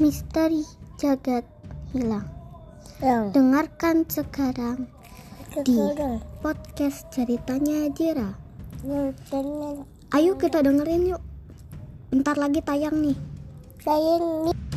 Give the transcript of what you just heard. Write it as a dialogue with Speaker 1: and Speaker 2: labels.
Speaker 1: Misteri Jagat Hilang.
Speaker 2: Yang
Speaker 1: Dengarkan sekarang di podcast ceritanya Jira. Ayo kita dengerin yuk. Bentar lagi tayang nih.
Speaker 2: saya ini